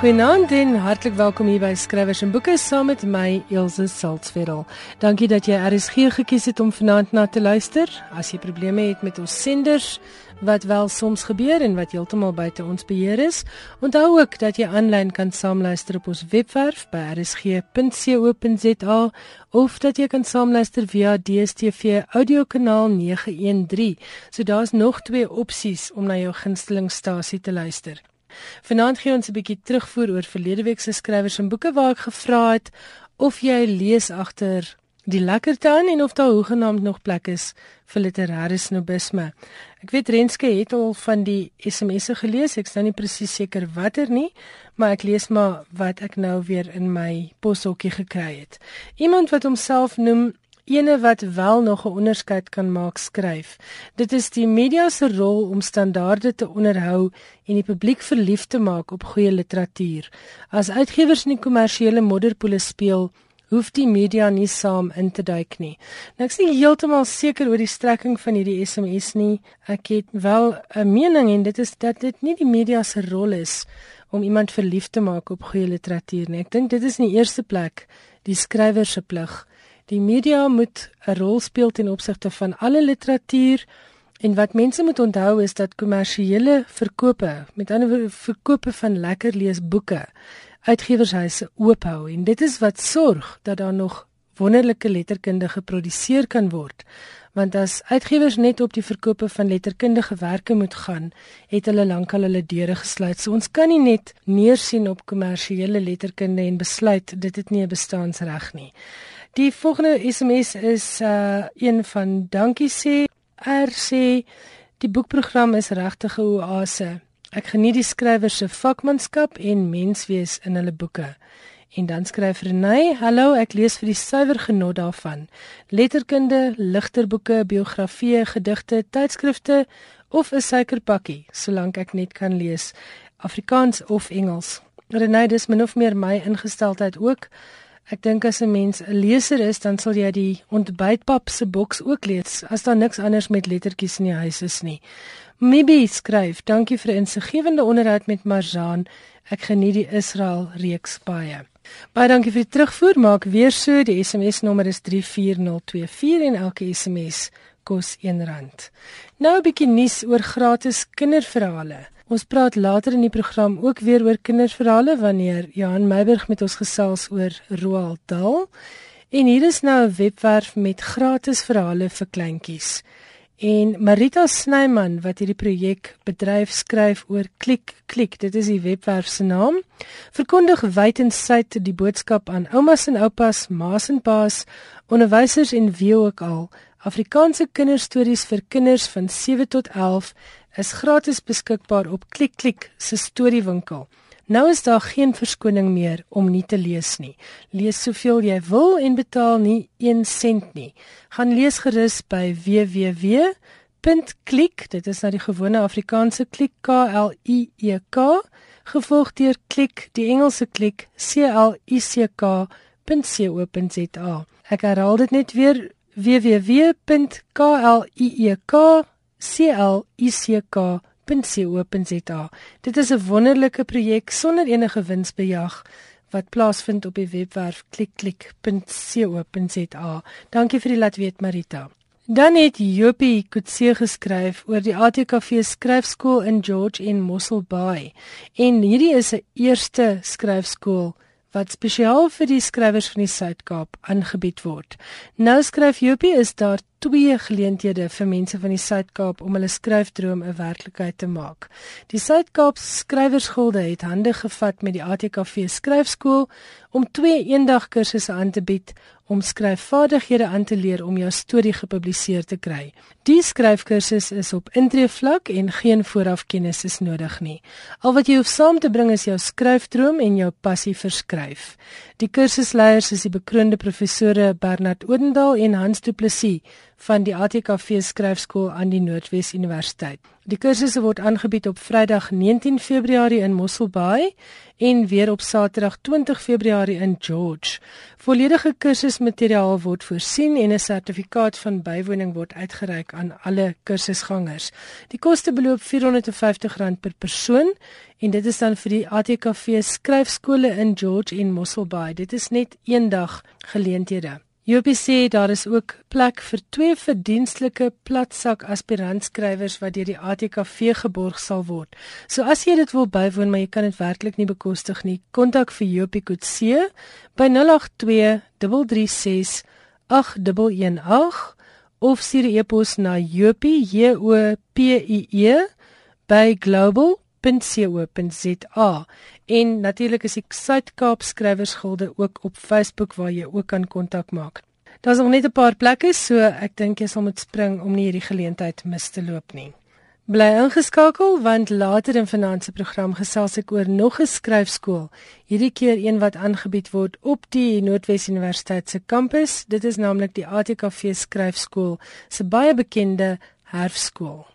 Goeienaand en hartlik welkom hier by Skrywers en Boeke saam met my Elsje Saltzveld. Dankie dat jy RSG gekies het om vanaand na te luister. As jy probleme het met ons senders wat wel soms gebeur en wat heeltemal buite ons beheer is, onthou ook dat jy aanlyn kan saamluister op ons webwerf by rsg.co.za of dat jy kan saamluister via DStv audiokanaal 913. So daar's nog twee opsies om na jou gunstelingstasie te luister. Vanaand gee ons 'n bietjie terugvoer oor verlede week se skrywers en boeke waar ek gevra het of jy lees agter die lekkerte aan en of daar hoegenaamd nog plek is vir literêre snobisme. Ek weet Renske het al van die SMS'e gelees. Ek is nou nie presies seker watter nie, maar ek lees maar wat ek nou weer in my poshokkie gekry het. Iemand wat homself noem ene wat wel nog 'n onderskeid kan maak skryf. Dit is die media se rol om standaarde te onderhou en die publiek verlief te maak op goeie literatuur. As uitgewers nie kommersiële modderpoele speel hoef die media nie saam in te duik nie. Nou ek is nie heeltemal seker oor die strekking van hierdie SMS nie. Ek het wel 'n mening en dit is dat dit nie die media se rol is om iemand verlief te maak op goeie literatuur nie. Ek dink dit is in die eerste plek die skrywer se plig. Die media moet 'n rol speel ten opsigte van alle literatuur en wat mense moet onthou is dat kommersiële verkope, met ander woorde verkope van lekker leesboeke, uitgewershuise oop hou en dit is wat sorg dat daar nog wonderlike letterkunde geproduseer kan word. Want as uitgewers net op die verkope van letterkundige werke moet gaan, het hulle lankal hulle deure gesluit. So ons kan nie net neersien op kommersiële letterkunde en besluit dit het nie 'n bestaansreg nie. Die volgende SMS is uh een van dankie sê R sê die boekprogram is regtig 'n oase. Ek geniet die skrywer se vakmanskap en menswees in hulle boeke. En dan skryf Renay: "Hallo, ek lees vir die suiwer genot daarvan. Letterkunde, ligterboeke, biografieë, gedigte, tydskrifte of 'n suikerpakkie, solank ek net kan lees, Afrikaans of Engels." Renay, dis min of meer my ingesteldheid ook. Ek dink as 'n mens 'n leser is, dan sal jy die ontbytpap se boks ook lees as daar niks anders met lettertjies in die huis is nie. Mibi skryf: "Dankie vir 'n insiggewende onderhoud met Marzaan. Ek geniet die Israel reeks baie." Baie dankie vir die terugvoer. Maak weer so. Die SMS nommer is 34024 en elke SMS kos R1. Nou 'n bietjie nuus oor gratis kinderverhale. Ons praat later in die program ook weer oor kinderverhale wanneer Johan Meiburg met ons gesels oor Roald Dahl. En hier is nou 'n webwerf met gratis verhale vir kleintjies. En Marita Snyman wat hierdie projek bedryf skryf oor klik klik. Dit is die webwerf se naam. Verkondig wyd en suid die boodskap aan oumas en oupas, ma's en pa's, onderwysers en wie ook al. Afrikaanse kinderstories vir kinders van 7 tot 11 is gratis beskikbaar op Klik Klik se storiewinkel. Nou is daar geen verskoning meer om nie te lees nie. Lees soveel jy wil en betaal nie 1 sent nie. Gaan lees gerus by www.klik, dit is nou die gewone Afrikaanse klik K L I E K, gevolg deur klik die Engelse klik C L I C K.co.za. Ek herhaal dit net weer www.klik clicc.co.za. Dit is 'n wonderlike projek sonder enige winsbejag wat plaasvind op die webwerf klikklik.co.za. Dankie vir die laat weet Marita. Dan het Jopie Kutse geskryf oor die ATKV skryfskool in George en Mossel Bay. En hierdie is 'n eerste skryfskool wat spesiaal vir die skrywers van die Suid-Kaap aangebied word. Nou skryf Jopie is daar twee geleenthede vir mense van die Suid-Kaap om hulle skryfdroom 'n werklikheid te maak. Die Suid-Kaap Skrywersgilde het hande gevat met die ATKV Skryfskool om twee eendagkursusse aan te bied om skryfvaardighede aan te leer om jou storie gepubliseer te kry. Die skryfkursus is op intree vlak en geen voorafkennis is nodig nie. Al wat jy hoef saam te bring is jou skryfdroom en jou passie vir skryf. Die kursusleiers is die bekroonde professore Bernard Odendaal en Hans Du Plessis van die ATKV skryfskool aan die Noordwes Universiteit. Die kursusse word aangebied op Vrydag 19 Februarie in Mosselbaai en weer op Saterdag 20 Februarie in George. Volledige kursusmateriaal word voorsien en 'n sertifikaat van bywoning word uitgereik aan alle kursusgangers. Die koste beloop R450 per persoon en dit is dan vir die ATKV skryfskole in George en Mosselbaai. Dit is net een dag geleenthede. Jopie sê daar is ook plek vir twee verdienstelike platsak aspirantskrywers wat deur die ATKV geborg sal word. So as jy dit wil bywoon maar jy kan dit werklik nie bekostig nie, kontak vir Jopie Kutse by 082 336 8118 of stuur 'n e-pos na jopie j o p i e by global.co.za En natuurlik is die Suid-Kaap Skrywersgilde ook op Facebook waar jy ook kan kontak maak. Daar's nog net 'n paar plekke, so ek dink jy sal moet spring om nie hierdie geleentheid mis te loop nie. Bly ingeskakel want later in se program gesels ek oor nog 'n skryfskool. Hierdie keer een wat aangebied word op die Noordwes Universiteit se kampus. Dit is naamlik die ATKV Skryfskool, se baie bekende herfskool.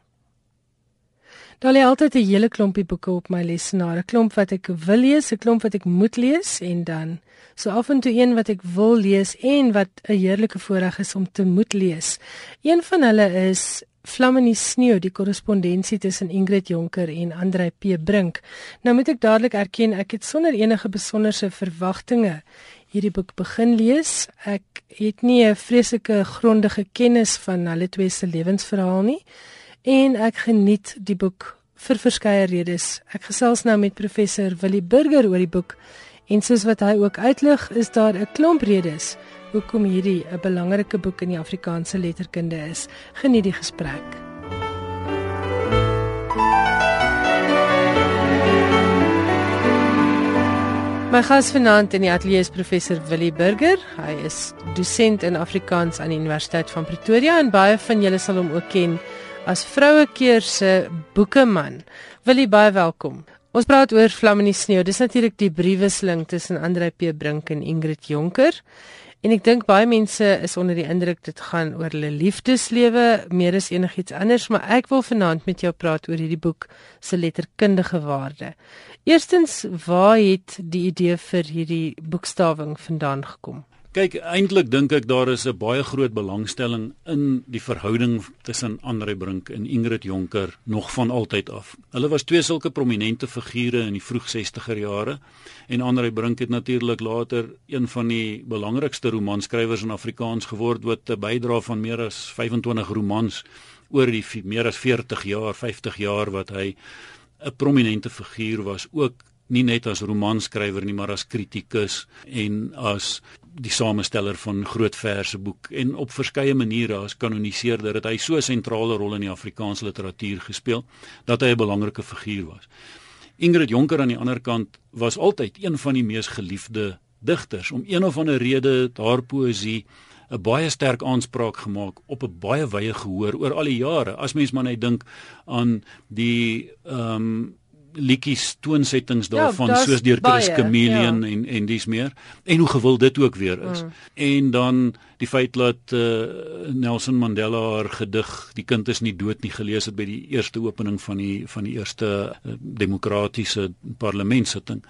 Daar lê altyd 'n hele klompie boeke op my lesenaar, 'n klomp wat ek wil lees, 'n klomp wat ek moet lees en dan so af en toe een wat ek wil lees en wat 'n heerlike voorreg is om te moet lees. Een van hulle is Vlam in die sneeu, die korrespondensie tussen Ingrid Jonker en Andrei P Brink. Nou moet ek dadelik erken, ek het sonder enige besonderse verwagtinge hierdie boek begin lees. Ek het nie 'n vreeslike grondige kennis van hulle twee se lewensverhaal nie en ek geniet die boek vir verskeie redes. Ek gesels nou met professor Willie Burger oor die boek en soos wat hy ook uitlig, is daar 'n klomp redes hoekom hierdie 'n belangrike boek in die Afrikaanse letterkunde is. Geniet die gesprek. My gas vanaand in die ateljee is professor Willie Burger. Hy is dosent in Afrikaans aan die Universiteit van Pretoria en baie van julle sal hom ook ken as vrouekeer se boekeman. Wil jy baie welkom. Ons praat oor Vlam in die sneeu. Dis natuurlik die briewesling tussen Andre P Brink en Ingrid Jonker. En ek dink baie mense is onder die indruk dit gaan oor hulle liefdeslewe meer as enigiets anders, maar ek wil vanaand met jou praat oor hierdie boek se letterkundige waarde. Eerstens, waar het die idee vir hierdie boekstawing vandaan gekom? Kyk, eintlik dink ek daar is 'n baie groot belangstelling in die verhouding tussen Andre Brink en Ingrid Jonker nog van altyd af. Hulle was twee sulke prominente figure in die vroeg 60er jare en Andre Brink het natuurlik later een van die belangrikste romanskrywers in Afrikaans geword wat 'n bydrae van meer as 25 romans oor die meer as 40 jaar, 50 jaar wat hy 'n prominente figuur was ook nie net as romanskrywer nie maar as kritikus en as die samesteller van groot verse boek en op verskeie maniere as kanoniseerder het hy so 'n sentrale rol in die Afrikaanse literatuur gespeel dat hy 'n belangrike figuur was. Ingrid Jonker aan die ander kant was altyd een van die mees geliefde digters om een of ander rede haar poësie 'n baie sterk aanspraak gemaak op 'n baie wye gehoor oor al die jare. As mens maar net dink aan die ehm um, liedjies toonsettings ja, daarvan ja, soos deur Chris Chameleon ja. en en dis meer en hoe gewild dit ook weer is. Mm. En dan die feit dat uh, Nelson Mandela haar gedig Die kind is nie dood nie gelees het by die eerste opening van die van die eerste uh, demokratiese parlementsitting.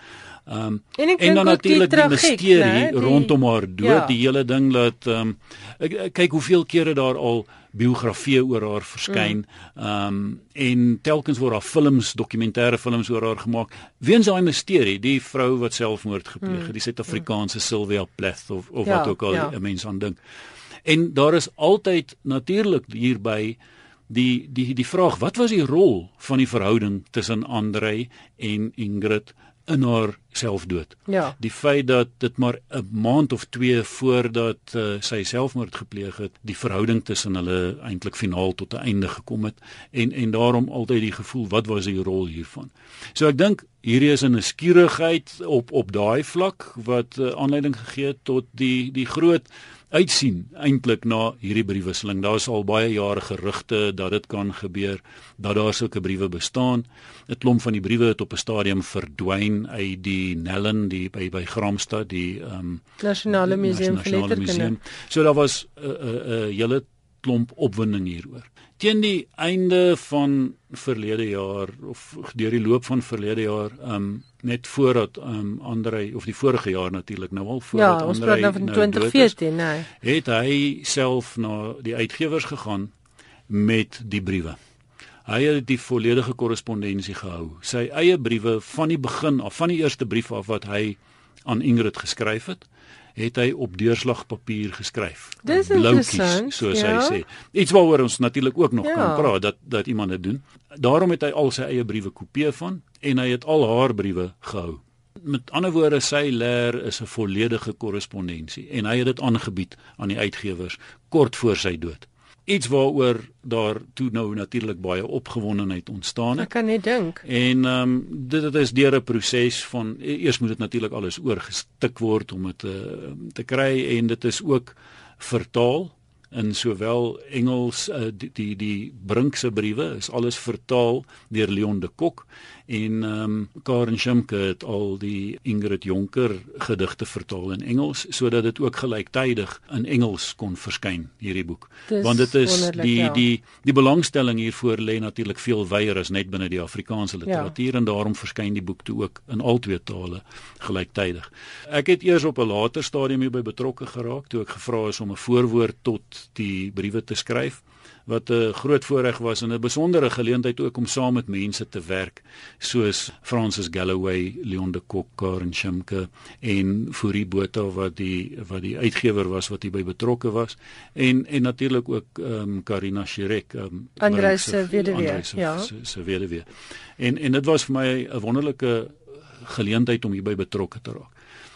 Ehm um, en, en dan natuurlik die, die misterie die, rondom haar dood, ja. die hele ding dat ehm um, kyk hoeveel kere daar al biografieë oor haar verskyn. Mm. Ehm um, en telkens word daar films, dokumentêre films oor haar gemaak. Weens daai misterie, die vrou wat selfmoord gepleeg het, mm. die Suid-Afrikaanse mm. Sylvia Plath of of ja, wat ook al 'n ja. mens aan dink. En daar is altyd natuurlik hierby die die die vraag wat was die rol van die verhouding tussen Andrei en Ingrid in haar selfdood. Ja. Die feit dat dit maar 'n maand of 2 voordat uh, sy selfmoord gepleeg het, die verhouding tussen hulle eintlik finaal tot 'n einde gekom het en en daarom altyd die gevoel wat was die rol hiervan. So ek dink hierdie is 'n nuuskierigheid op op daai vlak wat uh, aanleiding gegee het tot die die groot uitsien eintlik na hierdie briefwisseling. Daar's al baie jare gerugte dat dit kan gebeur, dat daar sulke briewe bestaan. 'n Klomp van die briewe het op 'n stadium verdwyn uit die Nellen, die by by Gramstad, die ehm um, Nasionale Museum vir Letterkunde. So daar was 'n uh, 'n uh, uh, hele klomp opwinding hieroor. Teen die einde van verlede jaar of deur die loop van verlede jaar, um net voordat um Andre of die vorige jaar natuurlik nou al voordat ja, ons Andre nou van 2014, nee. Het hy self na die uitgewers gegaan met die briewe. Hy het die volledige korrespondensie gehou. Sy eie briewe van die begin af, van die eerste brief af wat hy aan Ingrid geskryf het, het hy op deurslagpapier geskryf. Dis interessant, soos ja. hy sê. Iets waaroor ons natuurlik ook nog Ja. kan praat dat dat iemand dit doen. Daarom het hy al sy eie briewe kopieë van en hy het al haar briewe gehou. Met ander woorde, sy leer is 'n volledige korrespondensie en hy het dit aangebied aan die uitgewers kort voor sy dood. Iets waaroor daar toe nou natuurlik baie opgewondenheid ontstaan het. Ek kan net dink. En ehm um, dit dit is deur 'n proses van e- eers moet dit natuurlik alles oorgestik word om dit te te kry en dit is ook vertaal in sowel Engels uh, die die, die Brinkse briewe is alles vertaal deur Leon de Kok en ehm um, Karen Schimke het al die Ingrid Jonker gedigte vertaal in Engels sodat dit ook gelyktydig in Engels kon verskyn hierdie boek Dis want dit is die ja. die die belangstelling hiervoor lê natuurlik veel wyer as net binne die Afrikaanse literatuur ja. en daarom verskyn die boek toe ook in al twee tale gelyktydig. Ek het eers op 'n later stadium hierby betrokke geraak toe ek gevra is om 'n voorwoord tot die briewe te skryf wat 'n groot voorreg was en 'n besondere geleentheid ook om saam met mense te werk soos Francis Galloway, Leon de Kok, Karen Schimke en Fourie Botha wat die wat die uitgewer was wat hierby betrokke was en en natuurlik ook ehm um, Karina Shirek, ehm um, Andrei se weduwee, ja. se- se weduwee. En en dit was vir my 'n wonderlike geleentheid om hierby betrokke te raak.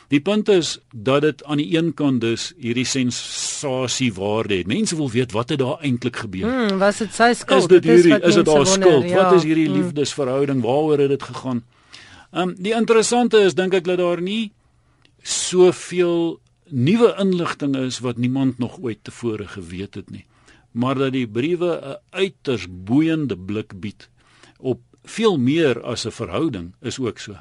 Die punt is dat dit aan die een kant dus hierdie sensasie waarde het. Mense wil weet wat het daar eintlik gebeur. Hmm, was dit sy skuld? Is dit hierdie is dit haar skuld? ja. Wat is hierdie Hmm. liefdesverhouding? Waaroor het dit gegaan? Ehm um, die interessante is dink ek dat daar nie soveel nuwe inligting is wat niemand nog ooit tevore geweet het nie. Maar dat die briewe 'n uiters boeiende blik bied op veel meer as 'n verhouding is ook so.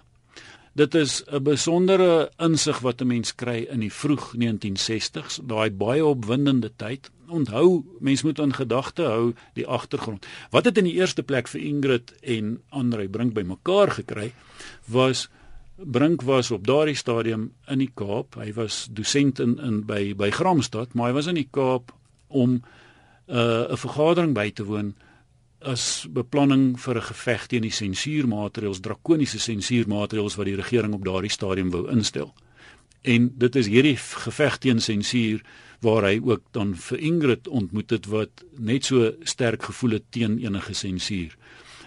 Dit is 'n besondere insig wat 'n mens kry in die vroeg 1960s, daai baie opwindende tyd. Onthou, mens moet in gedagte hou die agtergrond. Wat het in die eerste plek vir Ingrid en Andre Brink bymekaar gekry was Brink was op daardie stadium in die Kaap. Hy was dosent in in by by Gramstad, maar hy was in die Kaap om uh, 'n vergadering by te woon as beplanning vir 'n geveg teen die sensuurmaatreëls, drakoniese sensuurmaatreëls wat die regering op daardie stadium wou instel. En dit is hierdie geveg teen sensuur waar hy ook dan vir Ingrid ontmoet het wat net so sterk gevoel het teen enige sensuur.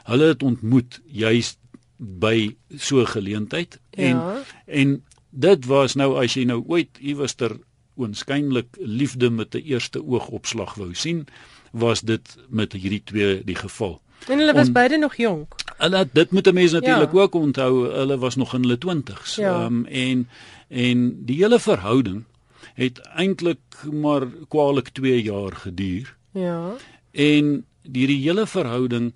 Hulle het ontmoet juis by so 'n geleentheid en Ja. en dit was nou as jy nou ooit iewerster oënskynlik liefde met 'n eerste oogopslag wou sien, was dit met hierdie twee die geval. En hulle was On- beide nog jonk. Hulle dit moet 'n mens natuurlik Ja. ook onthou, hulle was nog in hulle 20's. Ja. Ehm en en die hele verhouding het eintlik maar kwaliek 2 jaar geduur Ja. en hierdie hele verhouding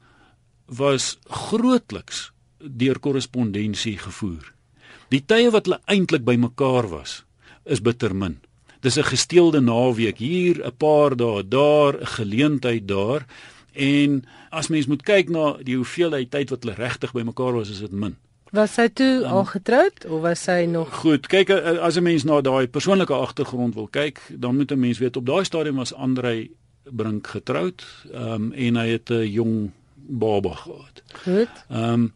was grootliks deur korrespondensie gevoer. Die tye wat hulle eintlik bymekaar was, is bitter min. Dis 'n gesteelde naweek hier, 'n paar dae daar, 'n geleentheid daar. En as mens moet kyk na die hoeveelheid tyd wat hulle regtig bymekaar was, is dit min. Was sy toe al getroud of was sy nog Goed, kyk eh, as 'n mens na daai persoonlike agtergrond wil kyk, dan moet 'n mens weet op daai stadium was Andrei Brink getroud, ehm um, en hy het 'n jong baba gehad. goed? Ehm um,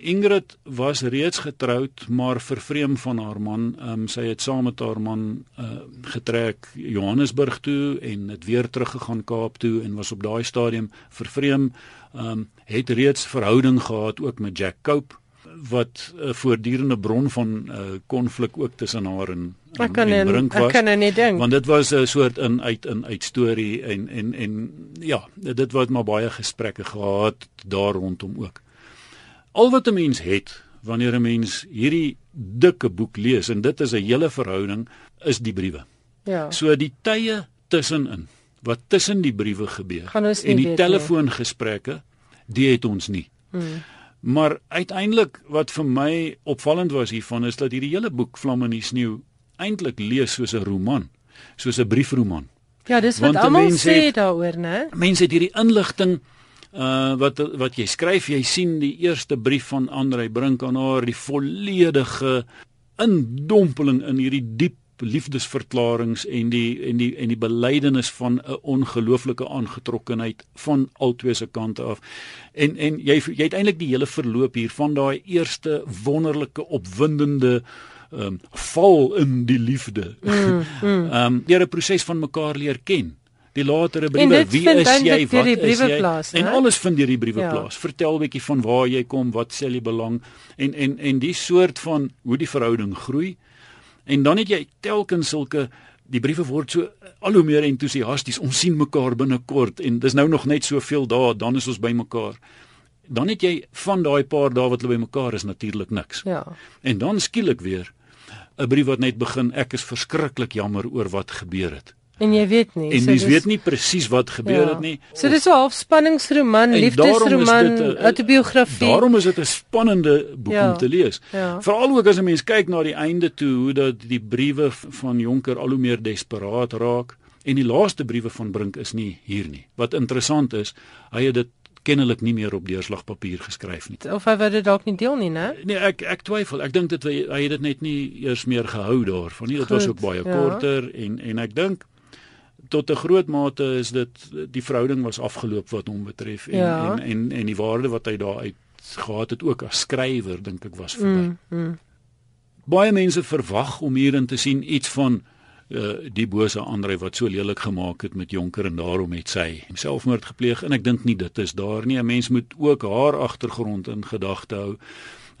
Ingrid was reeds getroud, maar vervreem van haar man. Ehm um, sy het saam met haar man uh, getrek Johannesburg toe en het weer teruggegaan Kaap toe en was op daai stadium vervreem. Ehm um, het reeds verhouding gehad ook met Jack Cope wat 'n voortdurende bron van uh, konflik ook tussen haar en, en, Ek kan en Brink ek was kan nou net dink. want dit was 'n soort in uit in uit storie en en en ja dit wat maar baie gesprekke gehad daar rondom ook al wat 'n mens het wanneer 'n mens hierdie dikke boek lees en dit is 'n hele verhouding is die briewe Ja. so die tye tussenin wat tussen die briewe gebeur en die telefoongesprekke die het ons nie Hmm. Maar uiteindelik wat vir my opvallend was hiervan is dat hierdie hele boek Vlam in die sneeu eintlik lees soos 'n roman, soos 'n briefroman. Ja, dis wat almal sê daaroor, né? Mense het hierdie inligting uh wat wat jy skryf, jy sien die eerste brief van Andrei Brink aan haar, die volledige indompeling in hierdie diep liefdesverklaringe en die en die en die belydenis van 'n ongelooflike aangetrokkenheid van albei se kante af. En en jy jy het eintlik die hele verloop hier van daai eerste wonderlike opwindende ehm um, val in die liefde. Ehm mm, mm. um, deur 'n proses van mekaar leer ken die latere briewe wie is jy? wat is jy? plaas, en alles vind deur die briewe ja. plaas. Vertel 'n bietjie van waar jy kom wat sê jy belang en en en die soort van hoe die verhouding groei. En dan het jy telkens sulke die briewe word so al hoe meer entoesiasties ons sien mekaar binnekort en dis nou nog net soveel dae dan is ons by mekaar. Dan het jy van daai paar dae wat hulle by mekaar is natuurlik niks. Ja. En dan skielik weer 'n brief wat net begin ek is verskriklik jammer oor wat gebeur het En jy weet nie. En jy so weet nie presies wat gebeur ja. het nie. So dis 'n halfspanningsroman, liefdesroman, autobiografie. Daarom is dit 'n spannende boek ja. om te lees. Ja. Veral ook as 'n mens kyk na die einde toe hoe dat die briewe van Jonker al hoe meer desperaat raak en die laaste briewe van Brink is nie hier nie. Wat interessant is, hy het dit kennelik nie meer op deurslagpapier geskryf nie. Of hy wou dit dalk nie deel nie, né? Nee, ek ek twyfel. Ek dink dit hy het dit net nie eers meer gehou daarvan nie. Dit was ook baie ja. korter en en ek dink tot 'n groot mate is dit die verhouding was afgeloop wat hom betref en, ja. en en en die waarde wat hy daar uit gehad het ook as skrywer dink ek was verby. Mm, mm. Baie mense verwag om hierin te sien iets van uh, die bose Andre wat so lelik gemaak het met Jonker en daarom het sy selfmoord gepleeg en ek dink nie dit is daar nie. 'n Mens moet ook haar agtergrond in gedagte hou.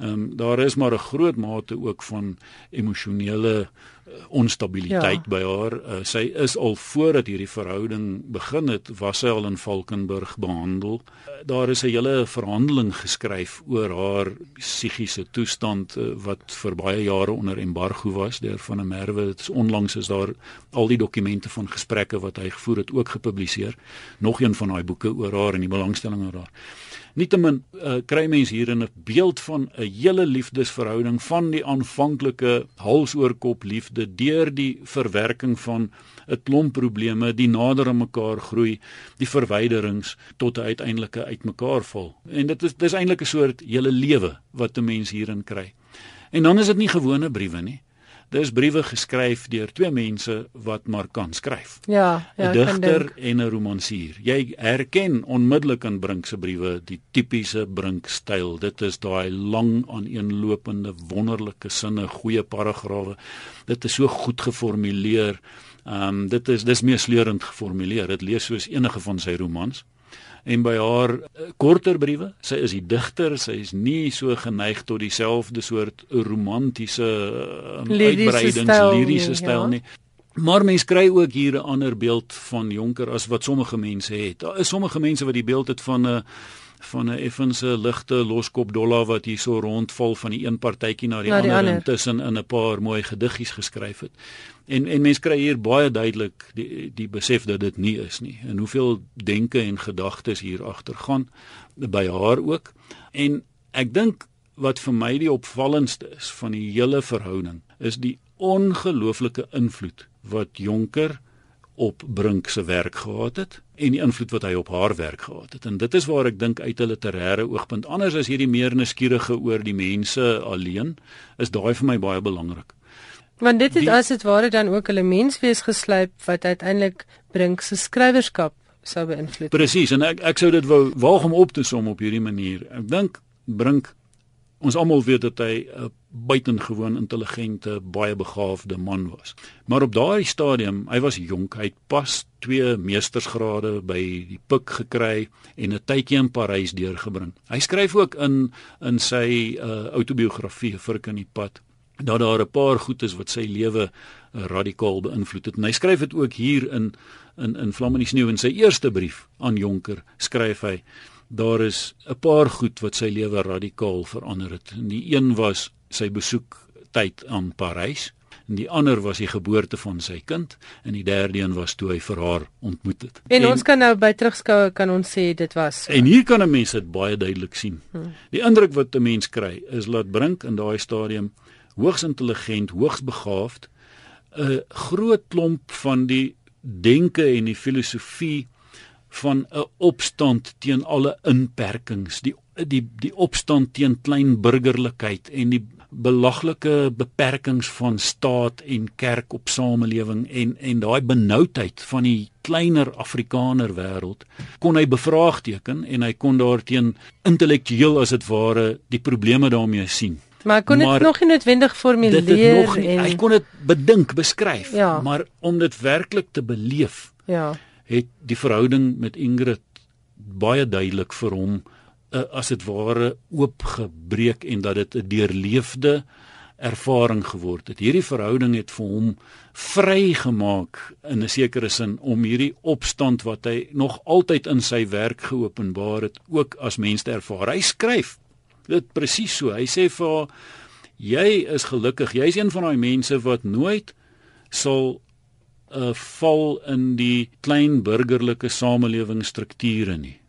Ehm um, daar is maar 'n groot mate ook van emosionele uh, onstabiliteit ja. by haar. Uh, sy is al voordat hierdie verhouding begin het, was sy al in Valkenburg behandel. Uh, daar is 'n hele verhandeling geskryf oor haar psigiese toestand uh, wat vir baie jare onder embargo was deur van 'n merwe. Dit is onlangs is daar al die dokumente van gesprekke wat hy gevoer het ook gepubliseer. Nog een van daai boeke oor haar en die belangstelling oor haar. Nietemin uh, kry mens hier 'n beeld van 'n hele liefdesverhouding van die aanvanklike halsoorkop liefde deur die verwerking van 'n klomp probleme, die nader aan mekaar groei, die verwyderings tot 'n uiteindelike uitmekaar val. En dit is dis eintlik 'n soort hele lewe wat 'n mens hierin kry. En dan is dit nie gewone briewe nie. Dis briewe geskryf deur twee mense wat maar kan skryf. Ja, ja, 'n digter en 'n romansier. Jy herken onmiddellik in Brink se briewe die tipiese Brink styl. Dit is daai lang aaneenlopende wonderlike sinne, goeie paragrawe. Dit is so goed geformuleer. Ehm um, dit is dis meesleurend geformuleer. Dit lees soos enige van sy romans en by haar eh, korter briewe, sy is die digter, sy is nie so geneig tot dieselfde soort romantiese um, uitbreidings, liriese styl nie. Ja. Maar mens kry ook hier 'n ander beeld van Jonker as wat sommige mense het. Daar is sommige mense wat die beeld het van 'n van 'n effense ligte loskop dollar wat hier so rondval van die een partytjie na die, na die ander intussen in 'n paar mooi gediggies geskryf het. En en mense kry hier baie duidelik die die besef dat dit nie is nie. En hoeveel denke en gedagtes hier agter gaan by haar ook. En ek dink wat vir my die opvallendste is van die hele verhouding is die ongelooflike invloed wat Jonker op Brink se werk gehad het en die invloed wat hy op haar werk gehad het. En dit is waar ek dink uit 'n literêre oogpunt anders as hierdie meer nuuskierige oor die mense alleen, is daai vir my baie belangrik. Want dit het die, as dit ware dan ook 'n menswees geslyp wat uiteindelik Brink se skrywerskap sou beïnvloed. Presies, en ek ek sou dit wou waag om op te som op hierdie manier. Ek dink Brink Ons almal weet dat hy 'n buitengewoon intelligente, baie begaafde man was. Maar op daardie stadium, hy was jonk, hy het pas twee meestersgrade by die PUK gekry en 'n tydjie in Parys deurgebring. Hy skryf ook in in sy uh, autobiografie vir in die pad dat daar 'n paar goed is wat sy lewe uh, radikaal beïnvloed het. En hy skryf dit ook hier in in in Vlamme in die sneeu in sy eerste brief aan Jonker, skryf hy daar is 'n paar goed wat sy lewe radikaal verander het. En die een was sy besoek tyd aan Parys en die ander was die geboorte van sy kind en die derde een was toe hy vir haar ontmoet het. En, en ons kan nou by terugskoue kan ons sê dit was so. En hier kan 'n mens dit baie duidelik sien. Hmm. Die indruk wat 'n mens kry is laat Brink in daai stadium hoogs intelligent, hoogs begaafd, 'n groot klomp van die denke en die filosofie van 'n opstand teen alle inperkings, die die die opstand teen klein burgerlikheid en die belaglike beperkings van staat en kerk op samelewing en en daai benoudheid van die kleiner Afrikaner wêreld kon hy bevraagteken en hy kon daarteen intellektueel as dit ware die probleme daarmee sien. Maar kon dit nog nie noodwendig formuleer dit het nog, en hy kon dit bedink, beskryf, Ja. maar om dit werklik te beleef ja. het die verhouding met Ingrid baie duidelik vir hom uh, as dit ware oopgebreek en dat dit 'n deurleefde ervaring geword het. Hierdie verhouding het vir hom vrygemaak in 'n sekere sin om hierdie opstand wat hy nog altyd in sy werk geopenbaar het ook as mens te ervaar. Hy skryf dit presies so. Hy sê vir haar jy is gelukkig. Jy's een van daai mense wat nooit sal uh, val in die klein burgerlike samelewingsstrukture nie.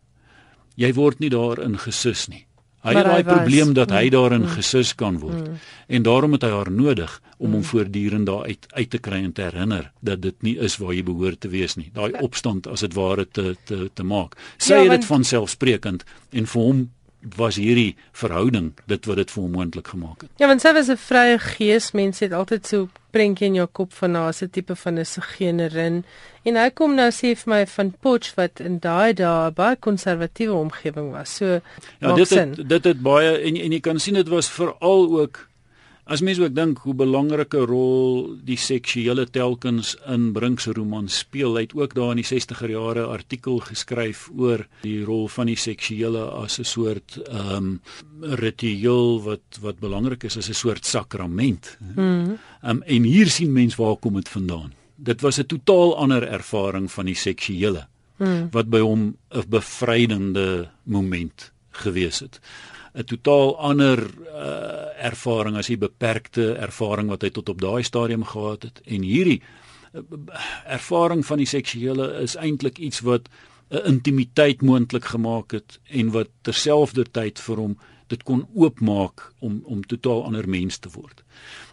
Jy word nie daarin gesus nie. Hy Maar het daai probleem dat hy Mm. daarin gesus kan word. Mm. En daarom het hy haar nodig om hom voortdurend daar uit uit te kry en te herinner dat dit nie is waar jy behoort te wees nie. Daai opstand as dit ware te te te maak. Sy Ja, het dit van selfsprekend en vir hom was hierdie verhouding dit wat dit vir hom moontlik gemaak het. Ja, want sy was 'n vrye gees. Mense het altyd so prentjie in jou kop van haar as 'n tipe van 'n sigenerin. En hy kom nou sê vir my van Potch wat in daai dae baie konservatiewe omgewing was. So Ja, dit het dit het baie en en jy kan sien dit was veral ook as mense ook dink hoe belangrike rol die seksuele telkens in Brink se roman speel. Hy het ook daar in die 60er jare artikel geskryf oor die rol van die seksuele as 'n soort ehm um, ritueel wat wat belangrik is as 'n soort sakrament. Mhm. Um, en hier sien mens waar kom dit vandaan. Dit was 'n totaal ander ervaring van die seksuele Mm. wat by hom 'n bevrydende moment gewees het. 'n Totaal ander uh, ervaring as die beperkte ervaring wat hy tot op daai stadium gehad het en hierdie uh, ervaring van die seksuele is eintlik iets wat 'n intimiteit moontlik gemaak het en wat terselfdertyd vir hom dit kon oopmaak om om totaal ander mens te word.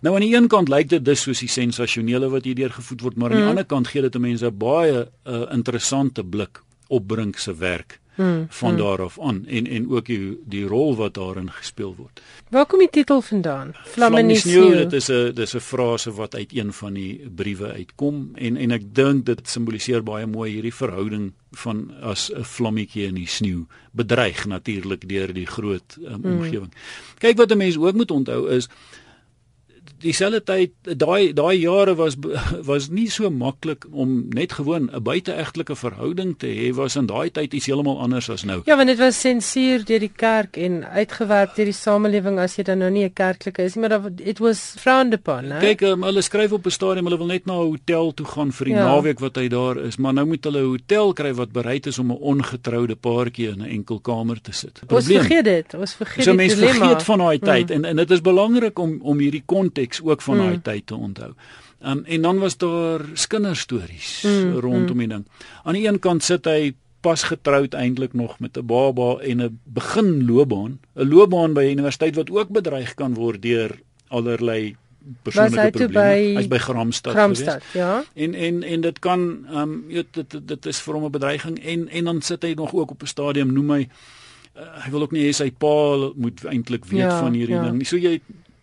Nou aan die een kant lyk dit dus soos die sensasionele wat hierdeur gevoed word, maar aan die Mhm. ander kant gee dit mense 'n baie uh, interessante blik op Brink se werk Mm. van daar af aan en en ook die die rol wat daarin gespeel word. Waar kom die titel vandaan? Vlamme in die sneeu, dit is 'n dis 'n frase wat uit een van die briewe uitkom en en ek dink dit simboliseer baie mooi hierdie verhouding van as 'n vlammetjie in die sneeu bedreig natuurlik deur die groot um, Mm. omgewing. Kyk wat 'n mens ook moet onthou is dieselfde tyd daai daai jare was was nie so maklik om net gewoon 'n buiteegtelike verhouding te hê was in daai tyd iets heeltemal anders as nou. Ja, want dit was sensuur deur die kerk en uitgewerp deur die samelewing as jy dan nou nie 'n kerklike is nie, maar it was frowned upon, né? Kyk, um, hulle skryf op 'n stadium hulle wil net na 'n hotel toe gaan vir die Ja. naweek wat hy daar is, maar nou moet hulle 'n hotel kry wat bereid is om 'n ongetroude paartjie in 'n enkel kamer te sit. Ons vergeet dit. Ons vergeet so die mense dilemma. vergeet van daai tyd Mm. en en dit is belangrik om om hierdie konteks ook van daai Mm. tyd te onthou. Um, en dan was daar kinderstories Mm, rondom die ding. Aan die een kant sit hy pas getroud eintlik nog met 'n baba en 'n begin loopbaan, 'n loopbaan by 'n universiteit wat ook bedreig kan word deur allerlei persoonlike probleme. by Hy's by Gramstad, Gramstad, gewees. ja. En en en dit kan ehm um, jy weet dit dit is vir hom 'n bedreiging en en dan sit hy nog ook op 'n stadium noem hy uh, hy wil ook nie hê sy pa moet eintlik weet Ja, van hierdie ja. ding nie. So jy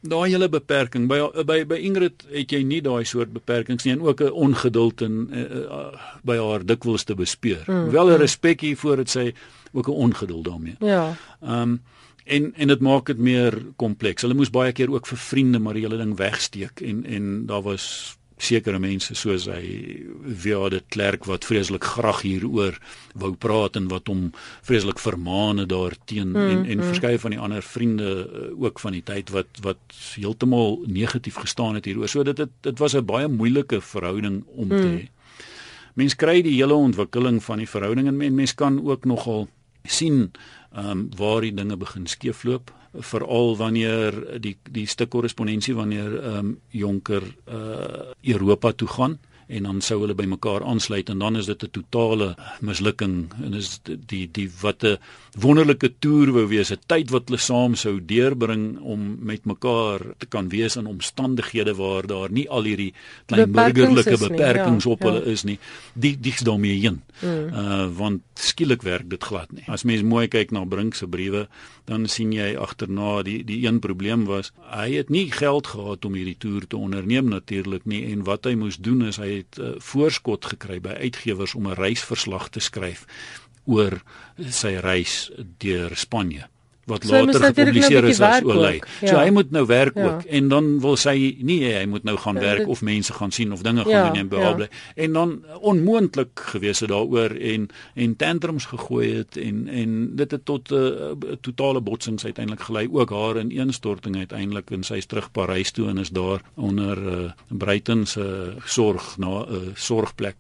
daai hele beperking by by by Ingrid het jy nie daai soort beperkings nie en ook 'n ongeduld en uh, by haar dikwels te bespeur. Mm, Wel 'n mm. respek hiervoor dit sê ook 'n ongeduld daarmee. Ja. Ehm um, en en dit maak dit meer kompleks. Hulle moes baie keer ook vir vriende maar die hele ding wegsteek en en daar was sekere mense soos hy via dit klerk wat vreeslik graag hieroor wou praat en wat hom vreeslik vermaane daarteen Mm, en en mm. verskeie van die ander vriende uh, ook van die tyd wat wat heeltemal negatief gestaan het hieroor. So dit dit dit was 'n baie moeilike verhouding om te Mm. hê. Mens kry die hele ontwikkeling van die verhouding en men, mens kan ook nogal sien ehm um, waar die dinge begin skeefloop veral wanneer die die stuk korrespondensie wanneer ehm um, Jonker uh Europa toe gaan en dan sou hulle by mekaar aansluit en dan is dit 'n totale mislukking en is die die, wat 'n wonderlike toer wou wees 'n tyd wat hulle saam sou deurbring om met mekaar te kan wees in omstandighede waar daar nie al hierdie klein burgerlike beperkings nie, ja, op hulle ja. is nie die dis daarmee heen mm. uh want skielik werk dit glad nie as mens mooi kyk na Brink se briewe dan sien jy agterna die die een probleem was hy het nie geld gehad om hierdie toer te onderneem natuurlik nie en wat hy moes doen is hy het uh, voorskot gekry by uitgewers om 'n reisverslag te skryf oor sy reis deur Spanje wat so, later gepubliseer is as oorlei. Ja. So hy moet nou werk ja. ook en dan wil sy nie hy moet nou gaan ja, werk dit, of mense gaan sien of dinge ja, gaan doen en behalwe ja. en dan onmoontlik gewees het daaroor en en tantrums gegooi het en en dit het tot 'n uh, uh, totale botsings uiteindelik gelei ook haar in ineenstorting uiteindelik en sy is terug Parys toe en is daar onder uh, Breiten se uh, sorg na 'n uh, sorgplek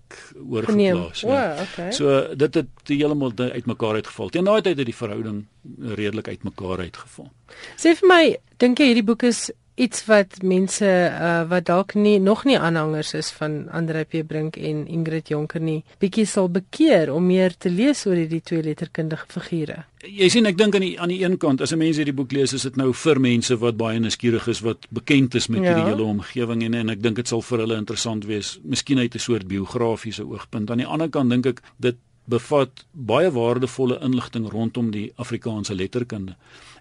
oorgeplaas. Ja. Oh, okay. So dit het heeltemal uitmekaar uitgeval. Teen daai tyd het die verhouding redelik uitmekaar uitgeval. Sê vir my, dink jy hierdie boek is iets wat mense uh, wat dalk nie nog nie aanhangers is van Andre P Brink en Ingrid Jonker nie, bietjie sal bekeer om meer te lees oor hierdie twee letterkundige figure? Jy sien ek dink aan die aan die een kant as 'n mens hierdie boek lees is dit nou vir mense wat baie nuuskierig is wat bekend is met ja. hierdie hele omgewing en en ek dink dit sal vir hulle interessant wees, miskien uit 'n soort biografiese oogpunt. Aan die ander kant dink ek dit bevat baie waardevolle inligting rondom die Afrikaanse letterkunde.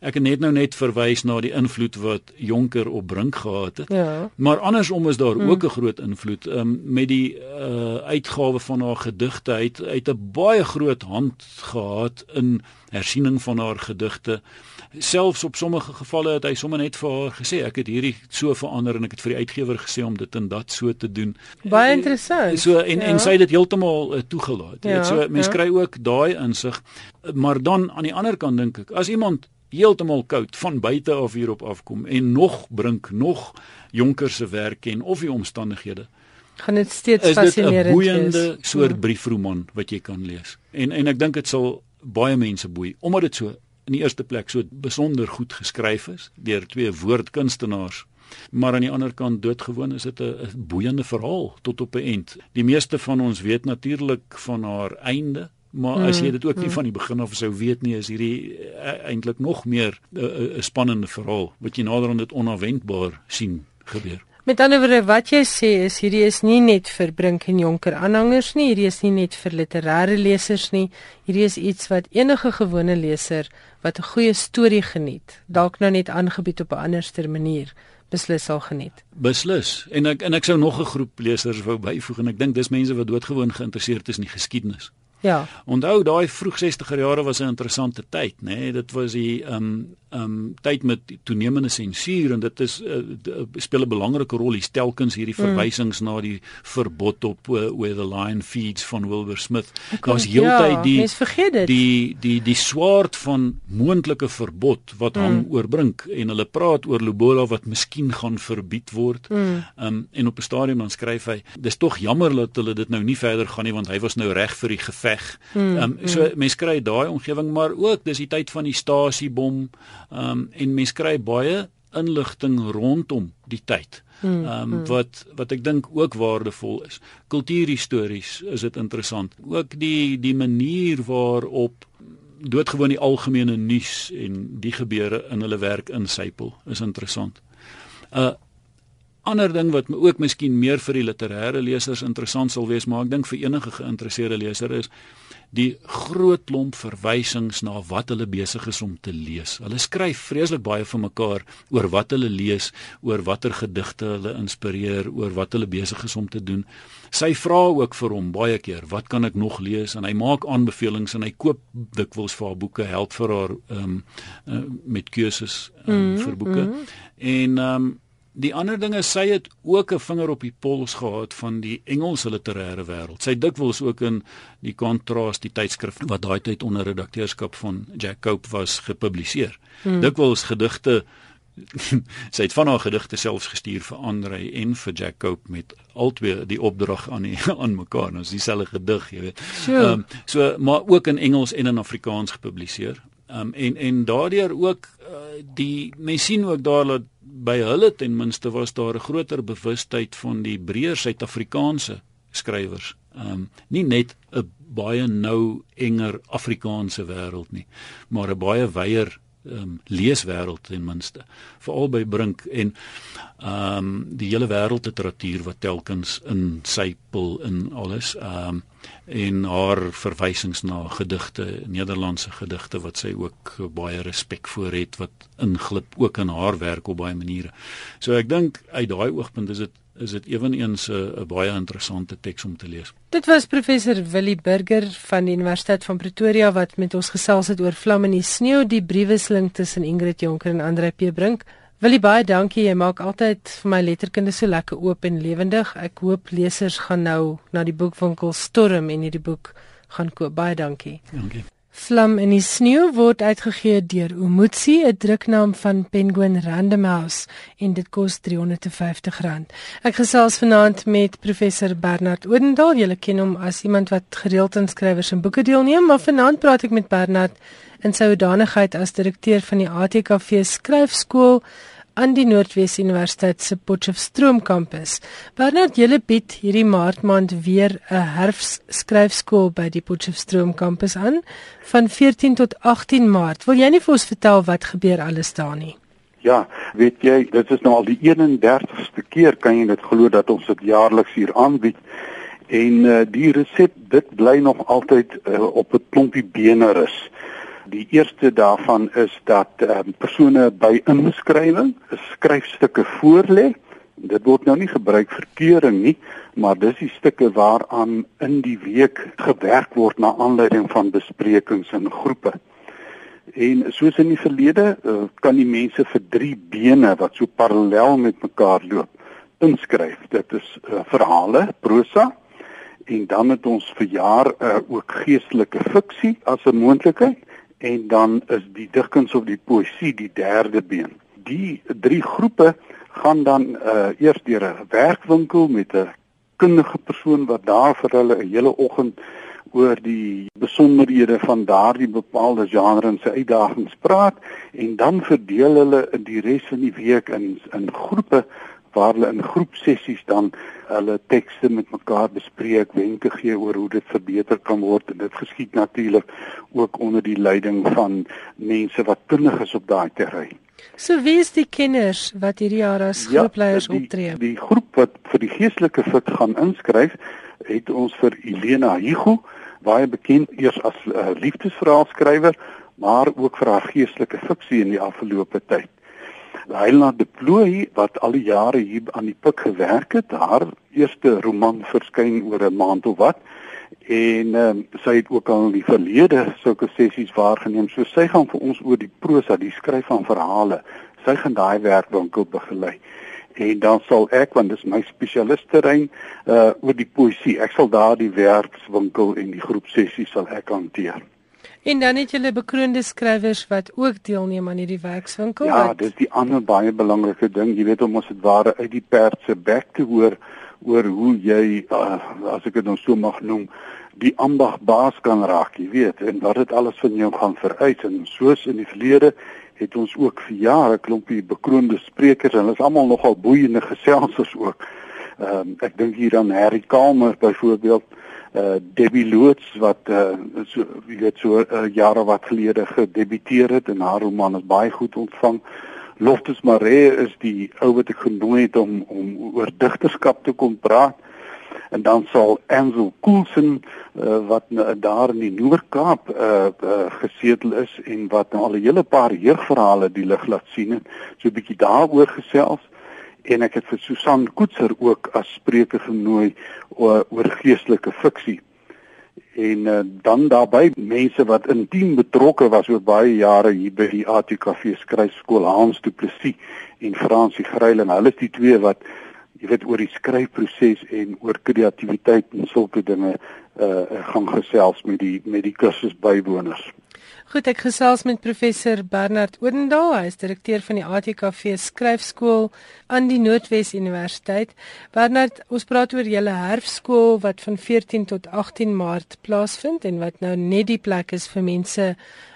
Ek het net nou net verwys na die invloed wat Jonker op Brink gehad het. Ja. Maar andersom is daar hmm. ook 'n groot invloed um, met die uh, uitgawe van haar gedigte uit uit 'n baie groot hand gehad in hersiening van haar gedigte selfs op sommige gevalle het hy sommer net vir haar gesê ek het hierdie so verander en ek het vir die uitgewer gesê om dit en dat so te doen. Baie interessant. So en ja. en sy het dit heeltemal uh, toegelaat. Ja, so mense ja. kry ook daai insig. Maar dan aan die ander kant dink ek as iemand heeltemal koud van buite af hierop afkom en nog brink nog jonker se werk ken of die omstandighede gaan dit steeds fascinerend wees. 'n boeiende soort ja. briefroman wat jy kan lees. En en ek dink dit sal baie mense boei omdat dit so in die eerste plek so besonder goed geskryf is deur twee woordkunstenaars. Maar aan die ander kant doodgewoon is dit 'n boeiende verhaal tot op 'n eind. Die meeste van ons weet natuurlik van haar einde, maar as jy mm, dit ook nie mm. van die begin af sou weet nie, is hierdie uh, eintlik nog meer 'n uh, uh, spannende verhaal wat jy nader aan dit onverwendbaar sien gebeur. Met ander woorde wat jy sê is hierdie is nie net vir Brink en Jonker aanhangers nie, hierdie is nie net vir literêre lesers nie. Hierdie is iets wat enige gewone leser wat 'n goeie storie geniet, dalk nou net aangebied op 'n anderster manier, beslis sal geniet. Beslis. En ek en ek sou nog 'n groep lesers wou byvoeg en ek dink dis mense wat doodgewoon geïnteresseerd is in die geskiedenis. Ja. Onthou daai vroeg 60er jare was 'n interessante tyd, nê? Nee? Dit was die ehm um, ehm um, tyd met toenemende sensuur en dit is uh, speel 'n belangrike rol hier telkens hierdie mm. verwysings mm. na die verbod op uh, where the lion feeds van Wilbur Smith. Daar's heeltyd ja, die die die die swaard van moontlike verbod wat mm. hang oor brink en hulle praat oor Lobola wat miskien gaan verbied word. Mm. Ehm mm. um, en op 'n stadium dan skryf hy, dis tog jammer dat hulle dit nou nie verder gaan nie want hy was nou reg vir die geveg. Mm. Ehm mm. um, so mm. mense kry daai omgewing maar ook dis die tyd van die stasiebom Ehm um, en mense kry baie inligting rondom die tyd. Hmm, Ehm um, wat wat ek dink ook waardevol is. Kultuurhistories is dit interessant. Ook die die manier waarop doodgewoon die algemene nuus en die gebeure in hulle werk insypel is interessant. 'n uh, Ander ding wat ook miskien meer vir die literêre lesers interessant sal wees, maar ek dink vir enige geïnteresseerde leser is die groot klomp verwysings na wat hulle besig is om te lees. Hulle skryf vreeslik baie vir mekaar oor wat hulle lees, oor watter gedigte hulle inspireer, oor wat hulle besig is om te doen. Sy vra ook vir hom baie keer, "Wat kan ek nog lees?" en hy maak aanbevelings en hy koop dikwels vir haar boeke, help vir haar ehm um, uh, met keuses um, mm, vir boeke. Mm. En ehm um, Die ander ding is sy het ook 'n vinger op die pols gehad van die Engelse literêre wêreld. Sy dikwels ook in die kontras die tydskrif wat daai tyd onder redakteurskap van Jack Cope was gepubliseer. Hmm. Dikwels gedigte sy het van haar gedigte selfs gestuur vir Andre en vir Jack Cope met albei die opdrag aan die, aan mekaar. Ons nou, dieselfde gedig, jy weet. Ehm sure. um, so maar ook in Engels en in Afrikaans gepubliseer. Ehm um, en en daardeur ook uh, die mense sien ook daar dat by hulle ten minste was daar 'n groter bewustheid van die breër Suid-Afrikaanse skrywers. Ehm um, nie net 'n baie nou enger Afrikaanse wêreld nie, maar 'n baie wyeer ehm um, leeswêreld ten minste veral by Brink en ehm um, die hele wêreldliteratuur wat telkens in sy pul in alles ehm um, en haar verwysings na gedigte Nederlandse gedigte wat sy ook baie respek voor het wat inglip ook in haar werk op baie maniere. So ek dink uit daai oogpunt is dit is dit ewenigs 'n baie interessante teks om te lees. Dit was professor Willie Burger van die Universiteit van Pretoria wat met ons gesels het oor Vlam in die sneeu, die briewesling tussen Ingrid Jonker en Andre P Brink. Willie baie dankie, jy maak altyd vir my letterkunde so lekker oop en lewendig. Ek hoop lesers gaan nou na die boekwinkel storm en hierdie boek gaan koop. Baie dankie. Dankie. Vlam in die sneeu word uitgegee deur Umutsi, 'n druknaam van Penguin Random House en dit kos R350. Ek gesels vanaand met professor Bernard Odendaal. Julle ken hom as iemand wat gereeld aan skrywers en boeke deelneem, maar vanaand praat ek met Bernard in sy hoedanigheid as direkteur van die ATKV skryfskool aan die Noordwes Universiteit se Potchefstroom kampus. Bernard, julle bied hierdie maart maand weer 'n herfskryfskool by die Potchefstroom kampus aan van 14 tot 18 Maart. Wil jy nie vir ons vertel wat gebeur alles daar nie? Ja, weet jy, dit is nou al die 31ste keer kan jy dit glo dat ons dit jaarliks hier aanbied. En uh, die resep dit bly nog altyd uh, op 'n klompie bene rus. Die eerste daarvan is dat um, persone by inskrywing skryfstukke voorlê. Dit word nou nie gebruik vir keuring nie, maar dis die stukke waaraan in die week gewerk word na aanleiding van besprekings in groepe. En soos in die verlede uh, kan die mense vir drie bene wat so parallel met mekaar loop inskryf. Dit is uh, verhale, prosa en dan het ons vir jaar uh, ook geestelike fiksie as 'n moontlikheid en dan is die digkuns of die poësie die derde been. Die drie groepe gaan dan uh, eers deur 'n werkwinkel met 'n kundige persoon wat daar vir hulle 'n hele oggend oor die besonderhede van daardie bepaalde genre en sy uitdagings praat en dan verdeel hulle die res van die week in in groepe waar hulle in groepsessies dan hulle tekste met mekaar bespreek, wenke gee oor hoe dit verbeter kan word en dit geskied natuurlik ook onder die leiding van mense wat kundig is op daai terrein. So wie is die kenners wat hierdie jaar as ja, groepleiers optree? Die groep wat vir die geestelike fit gaan inskryf, het ons vir Elena Higu, baie bekend eers as uh, liefdesverhaalskrywer, maar ook vir haar geestelike fiksie in die afgelope tyd. Heilna de Plooi wat al die jare hier aan die pik gewerk het, haar eerste roman verskyn oor 'n maand of wat en um, sy het ook al in die verlede sulke sessies waargeneem. So sy gaan vir ons oor die prosa, die skryf van verhale. Sy gaan daai werkwinkel begelei. En dan sal ek want dis my spesialisterrein uh oor die poësie. Ek sal daar die werkswinkel en die groepsessies sal ek hanteer. En dan het julle bekroonde skrywers wat ook deelneem aan hierdie werkswinkel. Ja, wat... dis die ander baie belangrike ding. Jy weet om ons dit ware uit die perd se bek te hoor oor hoe jy uh, as ek dit nou so mag noem, die ambag baas kan raak, jy weet, en wat dit alles van jou gaan vereis en soos in die verlede het ons ook vir jare klompie bekroonde sprekers en hulle is almal nogal boeiende geselsers ook. Ehm um, ek dink hier aan Harry Kalmer byvoorbeeld uh Debbie Loots wat uh so wie weet so uh, jare wat gelede gedebuteer het en haar roman is baie goed ontvang. Loftus Maree is die ou wat ek genooi het om om oor digterskap te kom praat. En dan sal Ansel Coulson uh, wat uh, daar in die Noord-Kaap uh, uh gesetel is en wat nou al 'n hele paar jeugverhale die lig laat sien en so 'n bietjie daaroor gesels en ek het vir Susan Koetser ook as spreker genooi oor, oor geestelike fiksie. En uh, dan daarbey mense wat intiem betrokke was oor baie jare hier by die ATKV skryfskool Hans Du Plessis en Fransie Gryiling. Hulle is die twee wat jy weet oor die skryfproses en oor kreatiwiteit en sulke dinge uh gaan gesels met die met die kursus bywoners. Goed, ek gesels met professor Bernard Odendaal, hy is direkteur van die ATKV skryfskool aan die Noordwes Universiteit. Bernard, ons praat oor julle herfskool wat van 14 tot 18 Maart plaasvind en wat nou net die plek is vir mense